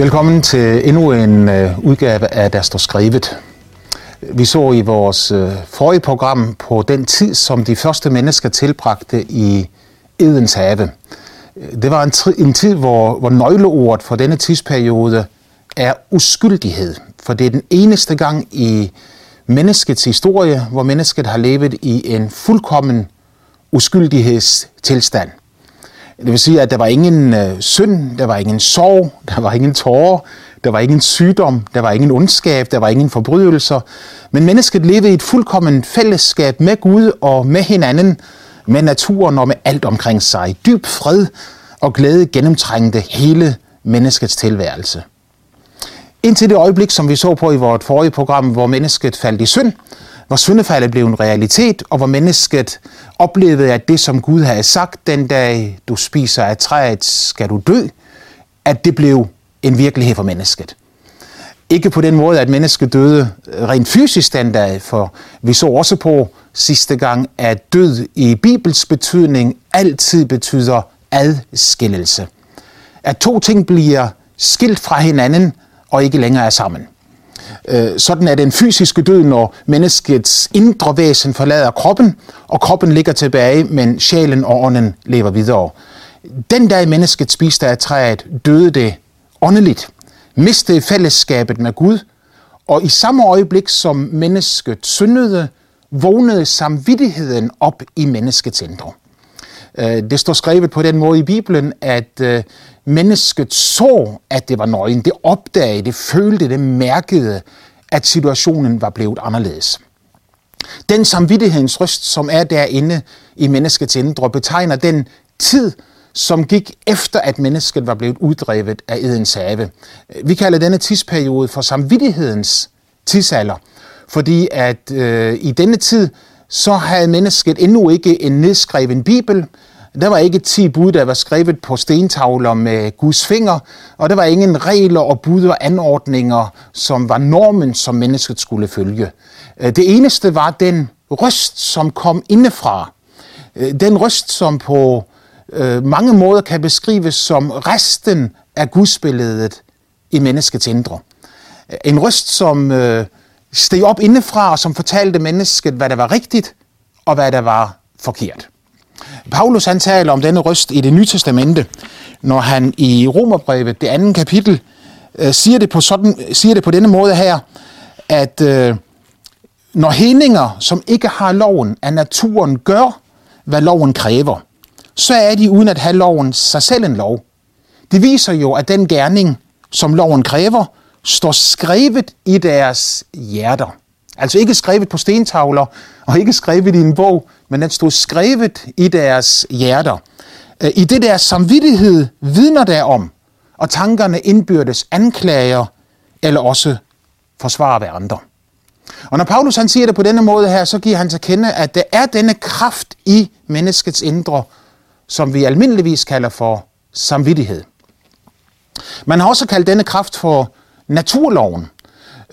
Velkommen til endnu en øh, udgave af Der står skrevet. Vi så i vores øh, forrige program på den tid, som de første mennesker tilbragte i Edens have. Det var en, en tid, hvor, hvor nøgleordet for denne tidsperiode er uskyldighed. For det er den eneste gang i menneskets historie, hvor mennesket har levet i en fuldkommen uskyldighedstilstand. Det vil sige, at der var ingen øh, synd, der var ingen sorg, der var ingen tårer, der var ingen sygdom, der var ingen ondskab, der var ingen forbrydelser. Men mennesket levede i et fuldkommen fællesskab med Gud og med hinanden, med naturen og med alt omkring sig. Dyb fred og glæde gennemtrængte hele menneskets tilværelse. Indtil det øjeblik, som vi så på i vores forrige program, hvor mennesket faldt i synd, hvor syndefaldet blev en realitet, og hvor mennesket oplevede, at det, som Gud havde sagt, den dag du spiser af træet, skal du dø, at det blev en virkelighed for mennesket. Ikke på den måde, at mennesket døde øh, rent fysisk den dag, for vi så også på sidste gang, at død i Bibels betydning altid betyder adskillelse. At to ting bliver skilt fra hinanden og ikke længere er sammen. Øh, sådan er den fysiske død, når menneskets indre væsen forlader kroppen, og kroppen ligger tilbage, men sjælen og ånden lever videre. Den dag mennesket spiste af træet, døde det åndeligt, mistede fællesskabet med Gud, og i samme øjeblik som mennesket syndede, vågnede samvittigheden op i menneskets indre. Øh, det står skrevet på den måde i Bibelen, at øh, mennesket så, at det var nøgen. Det opdagede, det følte, det mærkede, at situationen var blevet anderledes. Den samvittighedens røst, som er derinde i menneskets indre, betegner den tid, som gik efter, at mennesket var blevet uddrevet af Edens have. Vi kalder denne tidsperiode for samvittighedens tidsalder, fordi at øh, i denne tid, så havde mennesket endnu ikke en nedskreven bibel, der var ikke ti bud, der var skrevet på stentavler med Guds finger, og der var ingen regler og bud og anordninger, som var normen, som mennesket skulle følge. Øh, det eneste var den røst, som kom indefra. Øh, den røst, som på øh, mange måder kan beskrives som resten af gudsbilledet i menneskets indre. En røst, som steg op indefra, og som fortalte mennesket, hvad der var rigtigt, og hvad der var forkert. Paulus han taler om denne røst i det nye testamente, når han i Romerbrevet, det andet kapitel, øh, siger, det på sådan, siger det på denne måde her, at øh, når hændinger, som ikke har loven af naturen, gør, hvad loven kræver, så er de uden at have loven sig selv en lov. Det viser jo, at den gerning, som loven kræver, står skrevet i deres hjerter. Altså ikke skrevet på stentavler og ikke skrevet i en bog, men den stod skrevet i deres hjerter. Øh, I det deres samvittighed vidner der om, og tankerne indbyrdes anklager eller også forsvarer hverandre. Og når Paulus han siger det på denne måde her, så giver han til kende, at der er denne kraft i menneskets indre, som vi almindeligvis kalder for samvittighed. Man har også kaldt denne kraft for naturloven,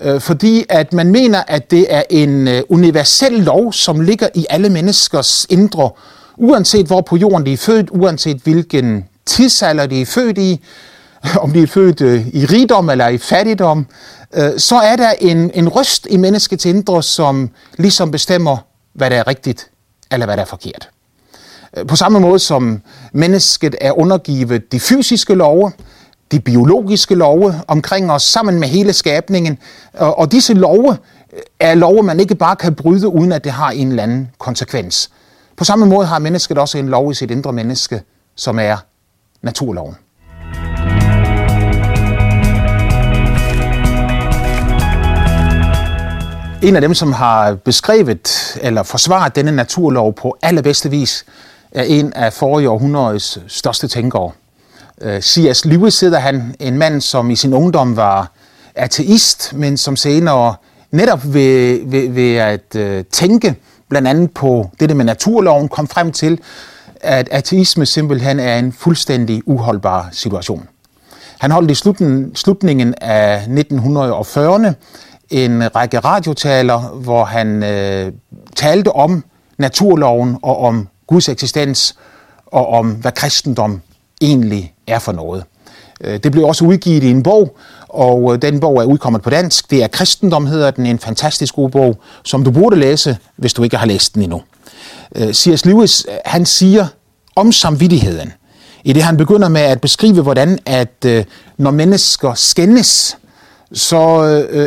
øh, fordi at man mener, at det er en øh, universel lov, som ligger i alle menneskers indre, uanset hvor på jorden de er født, uanset hvilken tidsalder de er født i, om de er født øh, i rigdom eller i fattigdom, øh, så er der en, en røst i menneskets indre, som ligesom bestemmer, hvad der er rigtigt eller hvad der er forkert. Øh, på samme måde som mennesket er undergivet de fysiske love, de biologiske love omkring os, sammen med hele skabningen. Og, disse love øh, er love, man ikke bare kan bryde, uden at det har en eller anden konsekvens. På samme måde har mennesket også en lov i sit indre menneske, som er naturloven. En af dem, som har beskrevet eller forsvaret denne naturlov på allerbedste vis, er en af forrige århundredes største tænkere, Øh, C.S. Lewis sidder han, en mand, som i sin ungdom var ateist, men som senere netop ved, ved, ved at øh, tænke blandt andet på det med naturloven, kom frem til, at ateisme simpelthen er en fuldstændig uholdbar situation. Han holdt i slutningen, slutningen af 1940'erne en række radiotaler, hvor han øh, talte om naturloven og om Guds eksistens og om, hvad kristendom egentlig er for noget. Øh, det blev også udgivet i en bog, og øh, den bog er udkommet på dansk. Det er Kristendom, hedder den. En fantastisk god bog, som du burde læse, hvis du ikke har læst den endnu. Øh, C.S. Lewis, han siger om samvittigheden, i det han begynder med at beskrive, hvordan at når mennesker skændes, så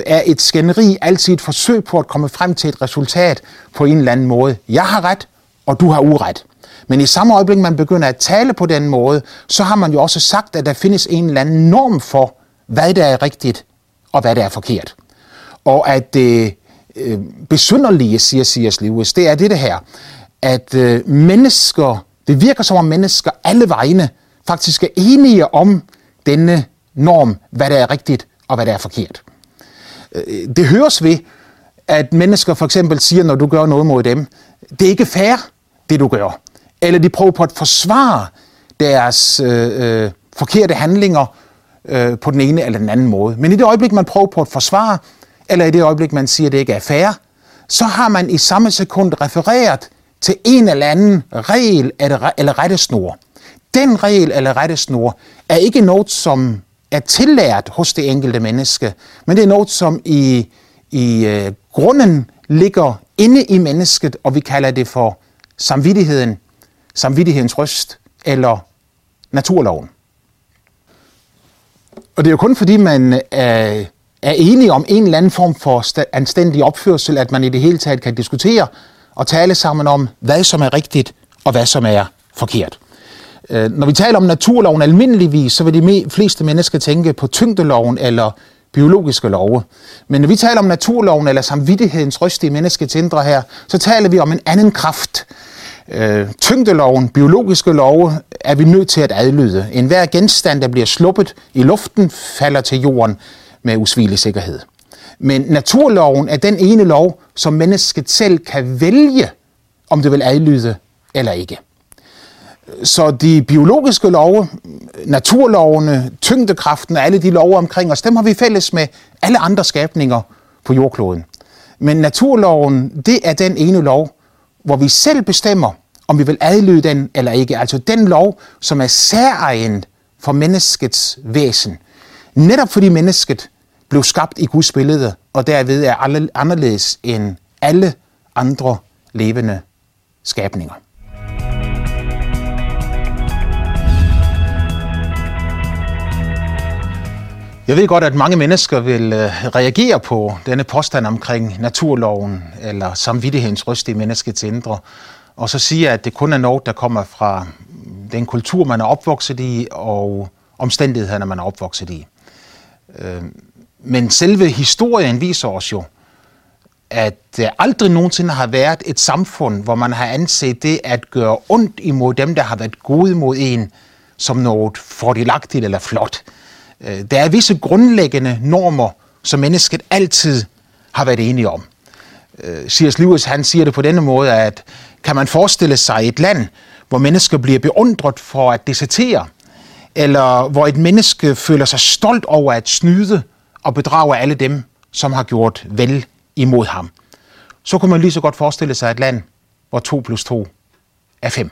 er et skænderi altid et forsøg på at komme frem til et resultat på en eller anden måde. Jeg har ret, og du har uret. Men i samme øjeblik, man begynder at tale på den måde, så har man jo også sagt, at der findes en eller anden norm for, hvad der er rigtigt og hvad der er forkert. Og at det øh, besynderlige, siger C.S. Lewis, det er det her, at øh, mennesker, det virker som om mennesker alle vegne faktisk er enige om denne norm, hvad der er rigtigt og hvad der er forkert. Øh, det høres ved, at mennesker for eksempel siger, når du gør noget mod dem, det er ikke fair, det du gør eller de prøver på at forsvare deres øh, øh, forkerte handlinger øh, på den ene eller den anden måde. Men i det øjeblik, man prøver på at forsvare, eller i det øjeblik, man siger, at det ikke er fair, så har man i samme sekund refereret til en eller anden regel eller, rettesnor. Den regel eller rettesnor er ikke noget, som er tillært hos det enkelte menneske, men det er noget, som i, i øh, grunden ligger inde i mennesket, og vi kalder det for samvittigheden samvittighedens røst eller naturloven. Og det er jo kun fordi, man er, er enige om en eller anden form for anstændig opførsel, at man i det hele taget kan diskutere og tale sammen om, hvad som er rigtigt og hvad som er forkert. Øh, når vi taler om naturloven almindeligvis, så vil de fleste mennesker tænke på tyngdeloven eller biologiske love. Men når vi taler om naturloven eller samvittighedens røst i menneskets indre her, så taler vi om en anden kraft, øh, tyngdeloven, biologiske love, er vi nødt til at adlyde. En hver genstand, der bliver sluppet i luften, falder til jorden med usvigelig sikkerhed. Men naturloven er den ene lov, som mennesket selv kan vælge, om det vil adlyde eller ikke. Så de biologiske love, naturlovene, tyngdekraften og alle de love omkring os, dem har vi fælles med alle andre skabninger på jordkloden. Men naturloven, det er den ene lov, hvor vi selv bestemmer, om vi vil adlyde den eller ikke. Altså den lov, som er særegen for menneskets væsen. Netop fordi mennesket blev skabt i Guds billede, og derved er anderledes end alle andre levende skabninger. Jeg ved godt, at mange mennesker vil øh, reagere på denne påstand omkring naturloven eller samvittighedens røst i menneskets indre, og så sige, at det kun er noget, der kommer fra den kultur, man er opvokset i, og omstændighederne, man er opvokset i. Øh, men selve historien viser os jo, at der aldrig nogensinde har været et samfund, hvor man har anset det at gøre ondt imod dem, der har været gode mod en, som noget fordelagtigt eller flot. Øh, der er visse grundlæggende normer, som mennesket altid har været enige om. Øh, C.S. Lewis han siger det på denne måde, at kan man forestille sig et land, hvor mennesker bliver beundret for at desertere, eller hvor et menneske føler sig stolt over at snyde og bedrage alle dem, som har gjort vel imod ham. Så kunne man lige så godt forestille sig et land, hvor 2 plus 2 er 5.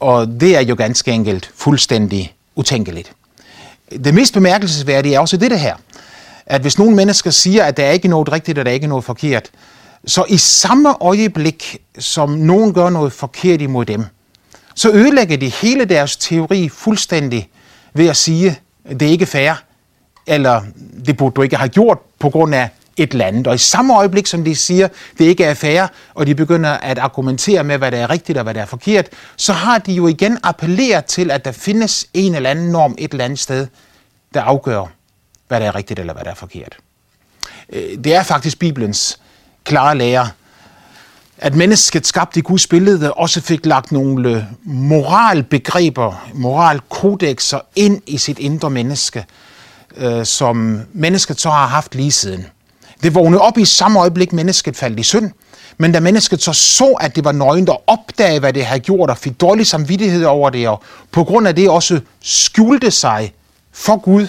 Og det er jo ganske enkelt fuldstændig utænkeligt. Det mest bemærkelsesværdige er også det her, at hvis nogle mennesker siger, at der er ikke noget rigtigt, og der er ikke noget forkert, så i samme øjeblik, som nogen gør noget forkert imod dem, så ødelægger de hele deres teori fuldstændig ved at sige, at det er ikke fair, eller det burde du ikke have gjort på grund af et eller andet. Og i samme øjeblik, som de siger, det ikke er fair, og de begynder at argumentere med, hvad der er rigtigt og hvad der er forkert, så har de jo igen appelleret til, at der findes en eller anden norm et eller andet sted, der afgør, hvad der er rigtigt eller hvad der er forkert. Øh, det er faktisk Bibelens klare lære, at mennesket skabt i Guds billede også fik lagt nogle moralbegreber, moralkodexer ind i sit indre menneske, øh, som mennesket så har haft lige siden. Det vågnede op i samme øjeblik, mennesket faldt i synd, men da mennesket så så, at det var nøgent og opdagede, hvad det havde gjort, og fik dårlig samvittighed over det, og på grund af det også skjulte sig for Gud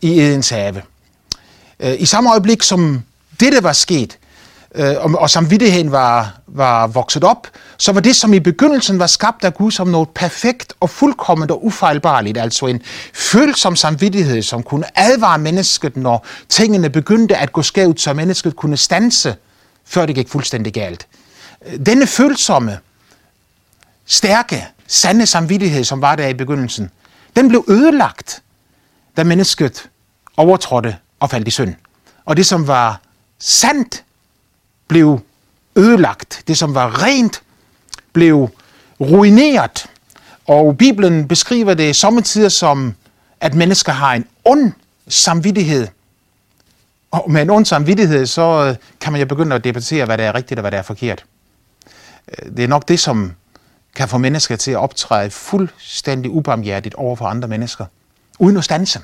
i Edens have. Øh, I samme øjeblik, som dette var sket, øh, og, og samvittigheden var, var vokset op, så var det, som i begyndelsen var skabt af Gud, som noget perfekt og fuldkomment og ufejlbarligt. Altså en følsom samvittighed, som kunne advare mennesket, når tingene begyndte at gå skævt, så mennesket kunne stanse, før det gik fuldstændig galt. Øh, denne følsomme, stærke, sande samvittighed, som var der i begyndelsen, den blev ødelagt, da mennesket overtrådte og faldt i synd. Og det, som var sandt, blev ødelagt. Det, som var rent, blev ruineret. Og Bibelen beskriver det sommetider som, at mennesker har en ond samvittighed. Og med en ond samvittighed, så øh, kan man jo begynde at debattere, hvad der er rigtigt og hvad der er forkert. Øh, det er nok det, som kan få mennesker til at optræde fuldstændig ubarmhjertigt over for andre mennesker, uden at stanse.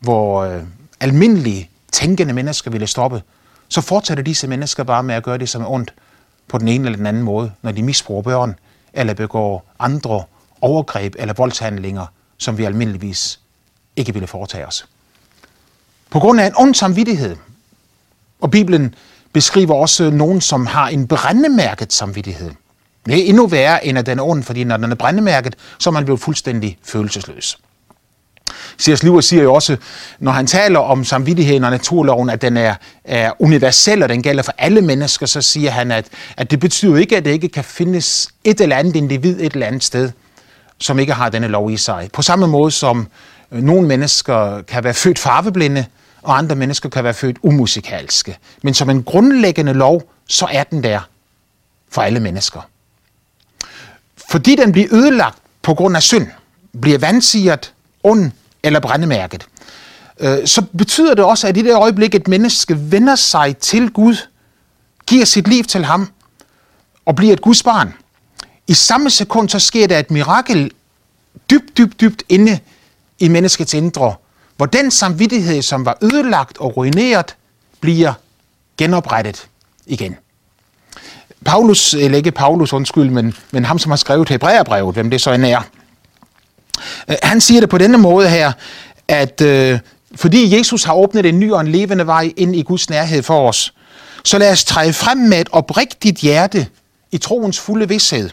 Hvor øh, almindelige tænkende mennesker ville stoppe, så fortsætter disse mennesker bare med at gøre det, som er ondt, på den ene eller den anden måde, når de misbruger børn, eller begår andre overgreb eller voldshandlinger, som vi almindeligvis ikke ville foretage os. På grund af en ond samvittighed, og Bibelen beskriver også nogen, som har en brændemærket samvittighed. Det er endnu værre, end at den er ond, fordi når den er brændemærket, så er man blevet fuldstændig følelsesløs. C.S. Lewis siger jo også, når han taler om samvittigheden og naturloven, at den er, er universel, og den gælder for alle mennesker, så siger han, at, at det betyder ikke, at det ikke kan findes et eller andet individ et eller andet sted, som ikke har denne lov i sig. På samme måde som øh, nogle mennesker kan være født farveblinde, og andre mennesker kan være født umusikalske. Men som en grundlæggende lov, så er den der for alle mennesker. Fordi den bliver ødelagt på grund af synd, bliver vandsiget, ond eller brændemærket, øh, så betyder det også, at i det øjeblik, et menneske vender sig til Gud, giver sit liv til ham og bliver et Guds barn, i samme sekund, så sker der et mirakel dybt, dybt, dybt inde i menneskets indre, hvor den samvittighed, som var ødelagt og ruineret, bliver genoprettet igen. Paulus, eller ikke Paulus, undskyld, men, men ham, som har skrevet Hebræerbrevet, hvem det så end er, Øh, han siger det på denne måde her, at øh, fordi Jesus har åbnet en ny og en levende vej ind i Guds nærhed for os, så lad os træde frem med et oprigtigt hjerte i troens fulde vidshed,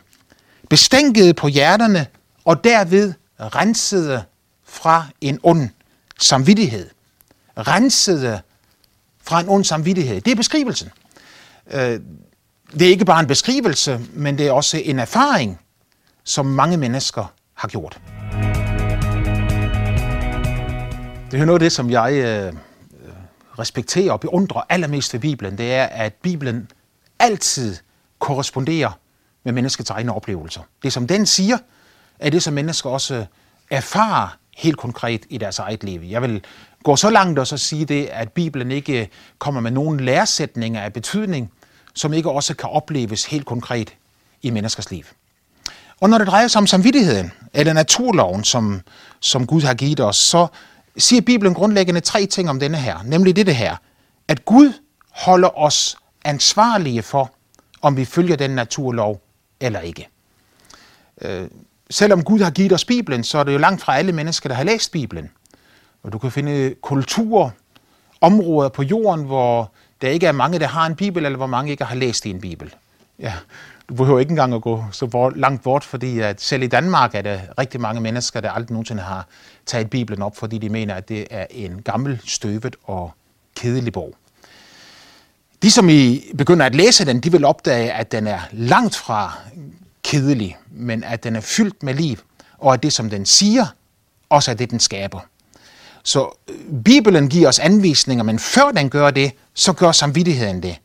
bestænket på hjerterne og derved rensede fra en ond samvittighed. Rensede fra en ond samvittighed. Det er beskrivelsen. Øh, det er ikke bare en beskrivelse, men det er også en erfaring, som mange mennesker har gjort. Det er noget af det, som jeg øh, øh, respekterer og beundrer allermest ved Bibelen, det er, at Bibelen altid korresponderer med menneskets egne oplevelser. Det, som den siger, er det, som mennesker også øh, erfarer helt konkret i deres eget liv. Jeg vil gå så langt og så sige det, at Bibelen ikke øh, kommer med nogen læresætninger af betydning, som ikke også kan opleves helt konkret i menneskers liv. Og når det drejer sig om samvittigheden, eller naturloven, som, som Gud har givet os, så siger Bibelen grundlæggende tre ting om denne her. Nemlig det her, at Gud holder os ansvarlige for, om vi følger den naturlov eller ikke. Øh, selvom Gud har givet os Bibelen, så er det jo langt fra alle mennesker, der har læst Bibelen. Og du kan finde kulturer, områder på jorden, hvor der ikke er mange, der har en bibel, eller hvor mange ikke har læst i en bibel. Ja, du behøver ikke engang at gå så langt bort, fordi at selv i Danmark er der rigtig mange mennesker, der aldrig nogensinde har taget Bibelen op, fordi de mener, at det er en gammel, støvet og kedelig bog. De, som I begynder at læse den, de vil opdage, at den er langt fra kedelig, men at den er fyldt med liv, og at det, som den siger, også er det, den skaber. Så øh, Bibelen giver os anvisninger, men før den gør det, så gør samvittigheden det.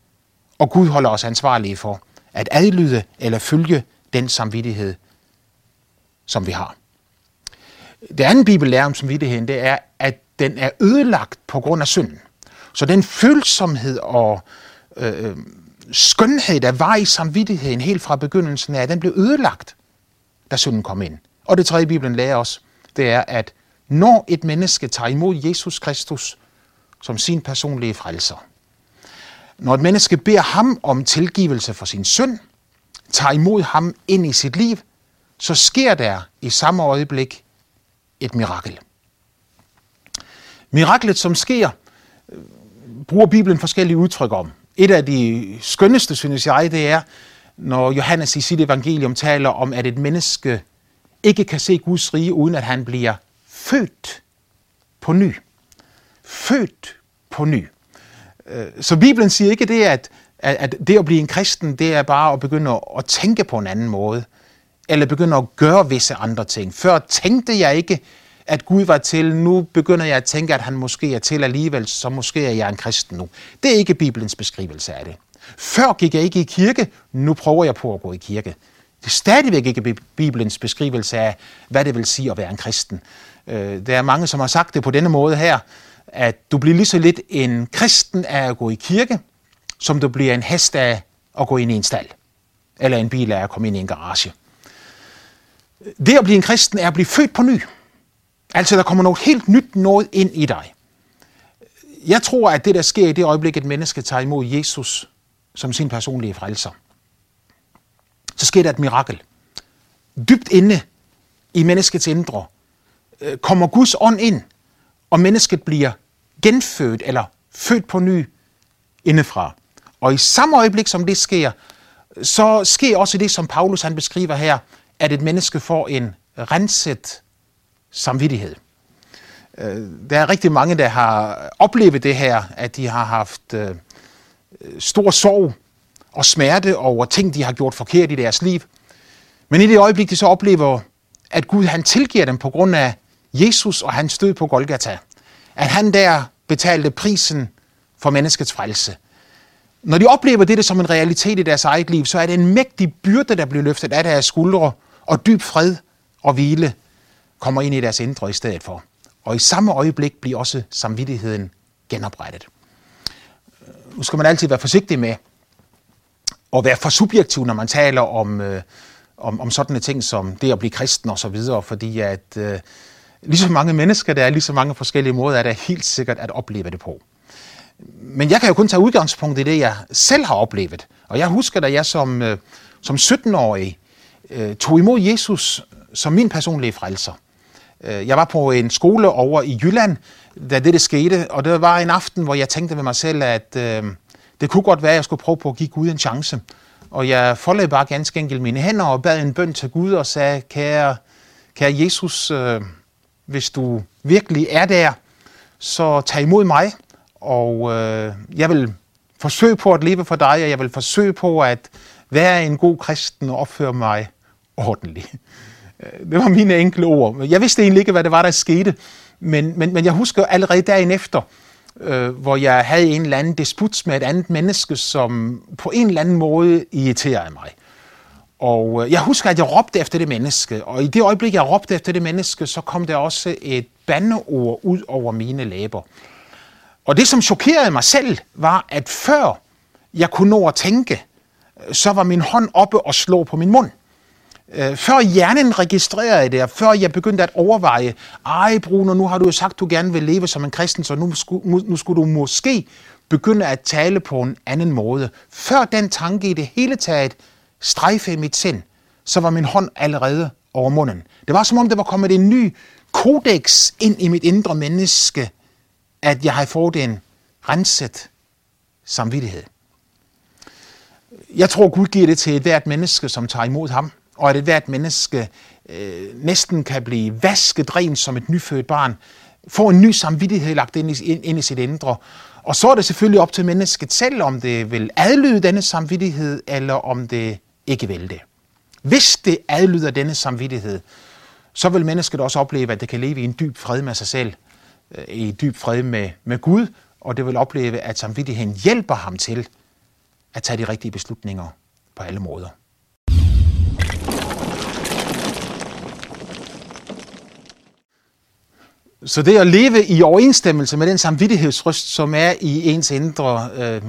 Og Gud holder os ansvarlige for at adlyde eller følge den samvittighed, som vi har. Det andet Bibel lærer om samvittigheden, det er, at den er ødelagt på grund af synden. Så den følsomhed og øh, øh, skønhed, der var i samvittigheden helt fra begyndelsen af, den blev ødelagt, da synden kom ind. Og det tredje Bibelen lærer os, det er, at når et menneske tager imod Jesus Kristus som sin personlige frelser, når et menneske beder ham om tilgivelse for sin synd, tager imod ham ind i sit liv, så sker der i samme øjeblik et mirakel. Miraklet, som sker, øh, bruger Bibelen forskellige udtryk om. Et af de skønneste, synes jeg, det er, når Johannes i sit evangelium taler om, at et menneske ikke kan se Guds rige, uden at han bliver født på ny. Født på ny. Øh, så Bibelen siger ikke det, at, at det at blive en kristen, det er bare at begynde at tænke på en anden måde, eller begynde at gøre visse andre ting. Før tænkte jeg ikke, at Gud var til. Nu begynder jeg at tænke, at han måske er til alligevel, så måske er jeg en kristen nu. Det er ikke Bibelens beskrivelse af det. Før gik jeg ikke i kirke, nu prøver jeg på at gå i kirke. Det er stadigvæk ikke Bibelens beskrivelse af, hvad det vil sige at være en kristen. Øh, der er mange, som har sagt det på denne måde her, at du bliver lige så lidt en kristen af at gå i kirke, som du bliver en hest af at gå ind i en stald, eller en bil af at komme ind i en garage. Det at blive en kristen er at blive født på ny. Altså, der kommer noget helt nyt noget ind i dig. Jeg tror, at det, der sker i det øjeblik, et menneske tager imod Jesus som sin personlige frelser, så sker der et mirakel. Dybt inde i menneskets indre øh, kommer Guds ånd ind, og mennesket bliver genfødt eller født på ny indefra. Og i samme øjeblik, som det sker, så sker også det, som Paulus han beskriver her, at et menneske får en renset samvittighed. Øh, der er rigtig mange, der har oplevet det her, at de har haft øh, stor sorg og smerte over ting, de har gjort forkert i deres liv. Men i det øjeblik, de så oplever, at Gud han tilgiver dem på grund af Jesus og hans død på Golgata, at han der betalte prisen for menneskets frelse. Når de oplever det som en realitet i deres eget liv, så er det en mægtig byrde, der bliver løftet af deres skuldre, og dyb fred og hvile kommer ind i deres indre i stedet for. Og i samme øjeblik bliver også samvittigheden genoprettet. Nu skal man altid være forsigtig med at være for subjektiv, når man taler om, øh, om, om sådan ting som det at blive kristen og så videre, fordi at øh, lige så mange mennesker, der er lige så mange forskellige måder, er det helt sikkert at opleve det på. Men jeg kan jo kun tage udgangspunkt i det, jeg selv har oplevet. Og jeg husker, da jeg som, øh, som 17-årig øh, tog imod Jesus som min personlige frelser. Øh, jeg var på en skole over i Jylland, da det, det skete, og det var en aften, hvor jeg tænkte ved mig selv, at øh, det kunne godt være, at jeg skulle prøve på at give Gud en chance. Og jeg foldede bare ganske enkelt mine hænder og bad en bøn til Gud og sagde, kære, kære Jesus, øh, hvis du virkelig er der, så tag imod mig, og øh, jeg vil forsøge på at leve for dig, og jeg vil forsøge på at være en god kristen og opføre mig ordentligt. Øh, det var mine enkle ord. Jeg vidste egentlig ikke, hvad det var, der skete, men, men, men jeg husker allerede dagen efter, øh, hvor jeg havde en eller anden disput med et andet menneske, som på en eller anden måde irriterede mig. Og øh, jeg husker, at jeg råbte efter det menneske, og i det øjeblik, jeg råbte efter det menneske, så kom der også et bandeord ud over mine læber. Og det, som chokerede mig selv, var, at før jeg kunne nå at tænke, øh, så var min hånd oppe og slå på min mund. Øh, før hjernen registrerede det, og før jeg begyndte at overveje, ej Bruno, nu har du jo sagt, du gerne vil leve som en kristen, så nu skulle, nu skulle du måske begynde at tale på en anden måde. Før den tanke i det hele taget strejfe i mit sind, så var min hånd allerede over munden. Det var som om, der var kommet en ny kodex ind i mit indre menneske, at jeg havde fået en renset samvittighed. Jeg tror, Gud giver det til hvert menneske, som tager imod ham og at et hvert menneske øh, næsten kan blive vasket rent som et nyfødt barn, få en ny samvittighed lagt ind i, ind, ind i sit indre. Og så er det selvfølgelig op til mennesket selv, om det vil adlyde denne samvittighed, eller om det ikke vil det. Hvis det adlyder denne samvittighed, så vil mennesket også opleve, at det kan leve i en dyb fred med sig selv, øh, i dyb fred med, med Gud, og det vil opleve, at samvittigheden hjælper ham til at tage de rigtige beslutninger på alle måder. Så det at leve i overensstemmelse med den samvittighedsryst, som er i ens indre, øh,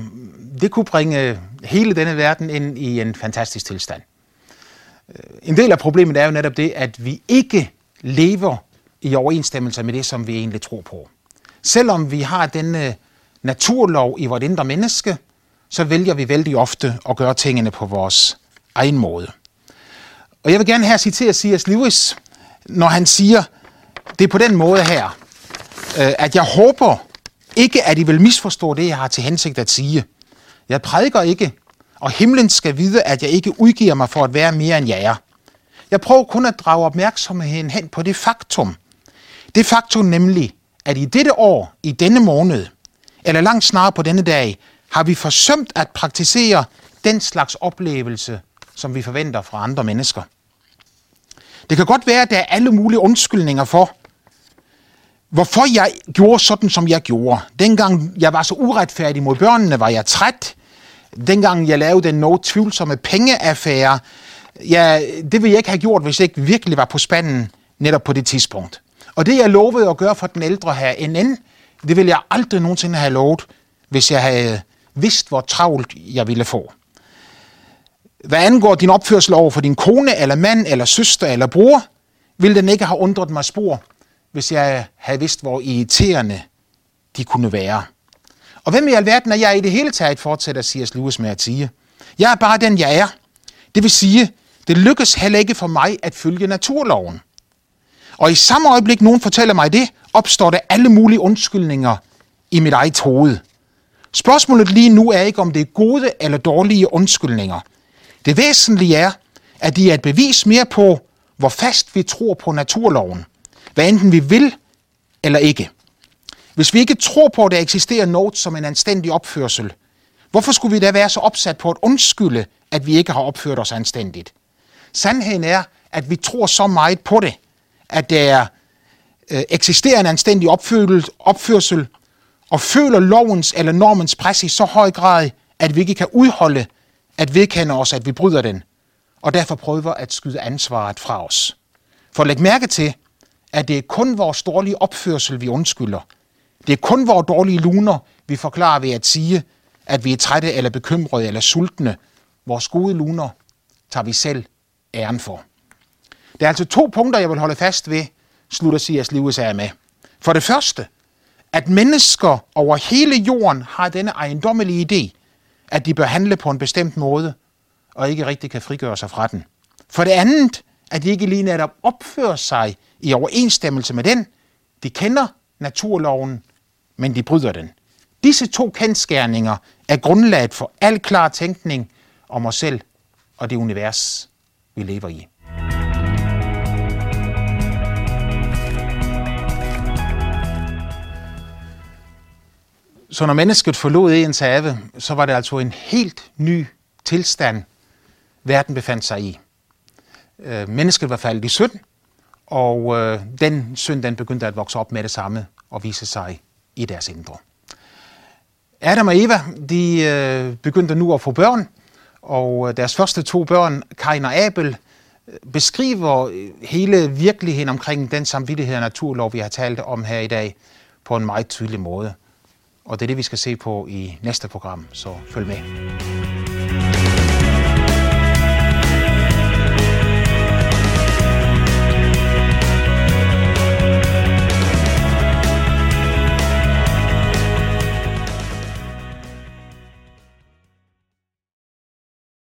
det kunne bringe hele denne verden ind i en fantastisk tilstand. Øh, en del af problemet er jo netop det, at vi ikke lever i overensstemmelse med det, som vi egentlig tror på. Selvom vi har denne øh, naturlov i vores indre menneske, så vælger vi vældig ofte at gøre tingene på vores egen måde. Og jeg vil gerne her citere C.S. Lewis, når han siger, det er på den måde her, øh, at jeg håber ikke, at I vil misforstå det, jeg har til hensigt at sige. Jeg prædiker ikke og himlen skal vide, at jeg ikke udgiver mig for at være mere end jeg er. Jeg prøver kun at drage opmærksomheden hen på det faktum. Det faktum nemlig, at i dette år, i denne måned, eller langt snarere på denne dag, har vi forsømt at praktisere den slags oplevelse, som vi forventer fra andre mennesker. Det kan godt være, at der er alle mulige undskyldninger for, hvorfor jeg gjorde sådan, som jeg gjorde. Dengang jeg var så uretfærdig mod børnene, var jeg træt. Dengang jeg lavede den noget tvivlsomme pengeaffære, ja, det ville jeg ikke have gjort, hvis jeg ikke virkelig var på spanden netop på det tidspunkt. Og det, jeg lovede at gøre for den ældre her NN, det ville jeg aldrig nogensinde have lovet, hvis jeg havde vidst, hvor travlt jeg ville få. Hvad angår din opførsel over for din kone, eller mand, eller søster, eller bror, ville den ikke have undret mig spor, hvis jeg havde vidst, hvor irriterende de kunne være. Og hvem i alverden er jeg i det hele taget, fortsætter C.S. Lewis med at sige. Jeg er bare den, jeg er. Det vil sige, det lykkes heller ikke for mig at følge naturloven. Og i samme øjeblik, nogen fortæller mig det, opstår der alle mulige undskyldninger i mit eget hoved. Spørgsmålet lige nu er ikke, om det er gode eller dårlige undskyldninger. Det væsentlige er, at de er et bevis mere på, hvor fast vi tror på naturloven. Hvad enten vi vil eller ikke. Hvis vi ikke tror på, at der eksisterer noget som en anstændig opførsel, hvorfor skulle vi da være så opsat på at undskylde, at vi ikke har opført os anstændigt? Sandheden er, at vi tror så meget på det, at der øh, eksisterer en anstændig opførsel, og føler lovens eller normens pres i så høj grad, at vi ikke kan udholde at vedkende os, at vi bryder den, og derfor prøver at skyde ansvaret fra os. For læg mærke til, at det er kun vores dårlige opførsel, vi undskylder. Det er kun vores dårlige luner, vi forklarer ved at sige, at vi er trætte eller bekymrede eller sultne. Vores gode luner tager vi selv æren for. Der er altså to punkter, jeg vil holde fast ved, slutter C.S. Lewis af med. For det første, at mennesker over hele jorden har denne ejendommelige idé, at de bør handle på en bestemt måde, og ikke rigtig kan frigøre sig fra den. For det andet, at de ikke lige netop opfører sig i overensstemmelse med den. De kender naturloven, men de bryder den. Disse to kendskærninger er grundlaget for al klar tænkning om os selv og det univers, vi lever i. Så når mennesket forlod ens have, så var det altså en helt ny tilstand, verden befandt sig i. Øh, mennesket var faldet i synd, og øh, den synd den begyndte at vokse op med det samme og vise sig i deres indre. Adam og Eva de øh, begyndte nu at få børn, og øh, deres første to børn, Kain og Abel, øh, beskriver øh, hele virkeligheden omkring den samvittighed og naturlov, vi har talt om her i dag, på en meget tydelig måde. Og det er det, vi skal se på i næste program, så følg med.